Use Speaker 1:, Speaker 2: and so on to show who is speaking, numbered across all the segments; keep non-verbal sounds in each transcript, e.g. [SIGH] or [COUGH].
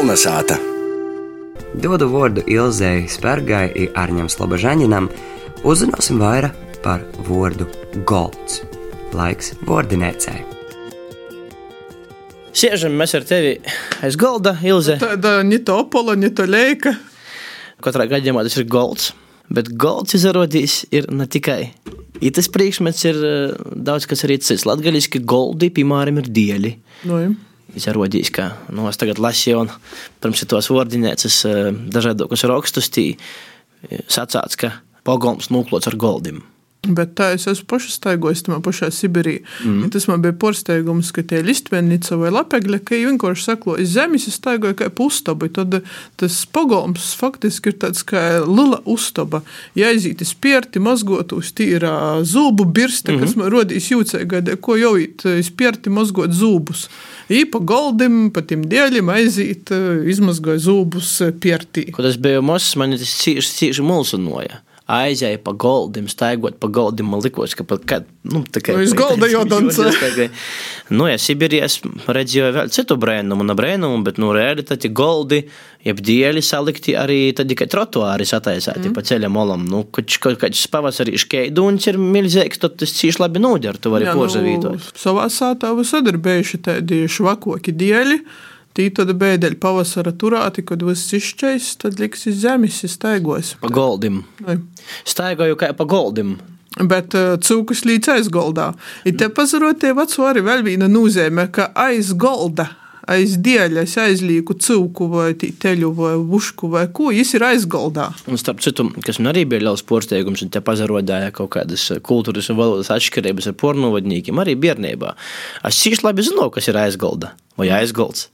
Speaker 1: Kolnesāta!
Speaker 2: Dodu vārdu Ilzai Spērgai un Arņam Slobožaņinam. Uzzināsim vairāk par vārdu golds. Laiks vārdinēcēji.
Speaker 3: Sēžam mēs ar tevi aiz galda, Ilze.
Speaker 4: Tāda ne to opola, ne to leika.
Speaker 3: Katrā gadījumā tas ir golds. Bet golds izrādīs ir ne tikai. Ja tas priekšmets ir eh, daudz kas arī cits. Latgaļiski goldi, piemēram, ir dieļi.
Speaker 4: Nu, ja.
Speaker 3: Izrādīs, ka nu, es tagad lasīju, un pirms tos vārdinēcas dažādos rakstus, tī eh, sacāts, ka pogolms nūklots ar goldim.
Speaker 4: Bet tā es esmu pašā staigājis, tajā pašā Sibīrijā. Mm. Ja tas man bija pārsteigums, ka tie listvenica vai lapegļa, ka viņi vienkārši sako, iz zemes es staigāju kā pustabi. Tad tas pogolms faktiski ir tāds kā lila uztaba. Ja aiziet iz pierti, mazgot uz tīrā zūbu birste, mm kas man rodīs jūcēgādē, ko jau īt iz pierti mazgot zūbus. I pa goldim, pa tiem dēļiem aiziet, izmazgoja zūbus piertī.
Speaker 3: Kad es biju mazs, man tas cīši, cīši mulsunoja aizēja pa goldim, staigot pa goldim. Man liekas, ka pat kad, nu, tā kā
Speaker 4: uz golda jau dancē.
Speaker 3: Nu, ja Sibīrijā redzēju vēl citu brēnumu, un brēnumu, bet, nu, realitāti goldi, jeb dieļi salikti arī tad tikai trotuāri sataisāti mm. pa ceļam olam. Nu, kad kāds pavasarī škeidūns ir milzīgs, tad tas cīši labi nūder, tu vari porzavītot.
Speaker 4: Nu, savā sātā visad ir bijuši tādi švakoki dieļi. Tī tad bēdeļ pavasara turāti, kad viss izšķais, tad liks iz zemes, staigos.
Speaker 3: Pa goldim.
Speaker 4: Vai.
Speaker 3: Staigoju kā pa goldim.
Speaker 4: Bet uh, cūkus līdz aizgoldā. Ir te pazarotie veco arī vēl viena nozīme, ka aizgolda aiz dieļas aizlieku cūku vai teļu vai bušku vai ko, viņš ir aizgaldā.
Speaker 3: Un starp citu, kas man arī bija liels pārsteigums, un te pazarodāja kaut kādas kultūras un valodas atšķirības ar pornovadniekiem, arī bērnībā. Es cīši labi zinu, kas ir aizgalda vai aizgalds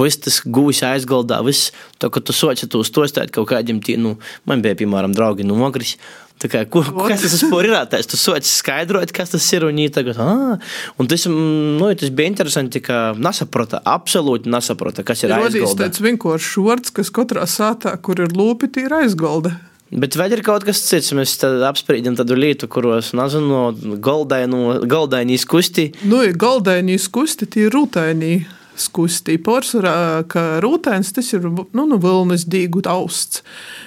Speaker 3: viss tas gūs aizgaldā, viss to, ka tu soci to stostāt kaut kādiem, tī, nu, man bija, piemēram, draugi no Ogris. Tā kā, ko, kas tas ir? Tas tu soci skaidrot, kas tas ir, un tagad, ah, un tas, nu, tas bija interesanti, ka nesaprota, absolūti nesaprota, kas ir aizgalda.
Speaker 4: Tas tāds vienkāršs vārds, kas katrā sātā, kur ir lūpi, ir aizgalda.
Speaker 3: Bet vai ir kaut kas cits? Mēs apspriežam tādu lietu, kuros, nezinu, goldainīs kusti.
Speaker 4: Nu, goldainīs kusti, tie ir rūtainī skusti. Porcelāna, rūtēns tas ir nu, nu, vilnas dīgu austs.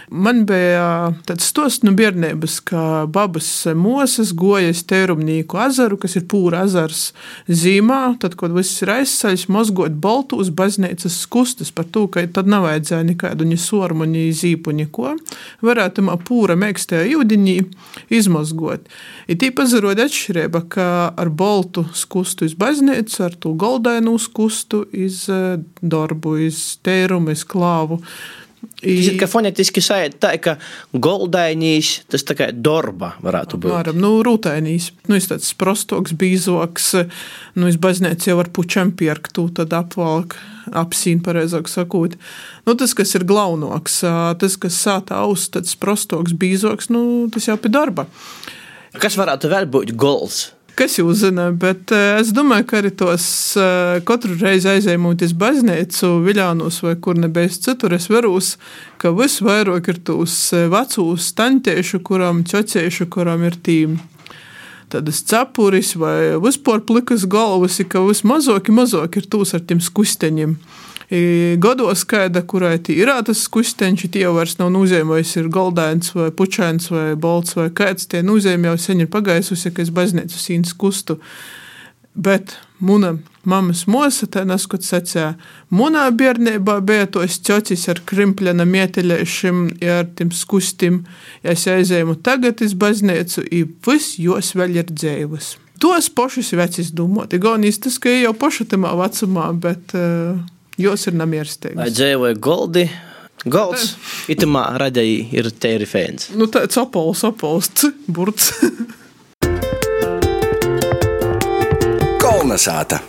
Speaker 4: Man bija tāds stos no nu, bērnības, ka babas mosas gojas tērumnīku azaru, kas ir pūra azars zīmā, tad, kad viss ir aizsaļs, mozgot baltu uz baznīcas skustas par to, ka tad nav vajadzēja nekādu ni sormu, ni zīpu, neko. Varētu man pūra mēkstajā jūdiņī izmozgot. Ir tī pazarot atšķirība, ka ar baltu skustu iz baznīcu, ar to goldainu skustu iz darbu, iz tērumu, iz klāvu.
Speaker 3: Tas ir fonētiski sajūt tā, ka goldainīs tas tā kā dorba varētu būt.
Speaker 4: Varam, nu, rūtainīs. Nu, es tāds prostoks, bīzoks, nu, es baznēc jau ar pučem pierktu, tad apvalk, apsīn, pareizāk sakot. Nu, tas, kas ir glaunoks, tas, kas sāta aus, tāds prostoks, bīzoks, nu, tas jau pie darba.
Speaker 3: Kas varētu vēl būt gols?
Speaker 4: Kas jūs zina, bet es domāju, ka arī tos katru reizi aizējumot uz baznīcu, viļānos vai kur nebeiz citur, es varūs, ka visvairāk ir tos vecūs tantiešu, kuram ķociešu, kuram ir tīm tādas cepuris vai vispār plikas galvas, ka vismazāk, mazāk ir tūs ar tiem skusteņiem gados skaida, kurai ir tas kusteņš, tie jau vairs nav nozīmējis, ir goldains vai pučains vai balts vai kāds. Tie nozīmē jau sen ir pagaisusi, ka es baznīcu sīnas kustu. Bet mana mammas mosa, tā neskot sacīja, manā bērnībā bija tos ķocis ar krimpļana mieteļēšiem, ar tiem skustiem. Ja es aizēju tagad uz baznīcu, i viss jos vēl ir dzēvas. Tos pašus vecis domāt, gan īstas, ka jau paša tamā vecumā, bet uh, Jūs ir namierstīgi.
Speaker 3: Vai dzēvoja goldi? Golds, itamā radēji ir tēri fēns.
Speaker 4: Nu tāds apols, apols, burts. [LAUGHS]
Speaker 1: Kolnesāta.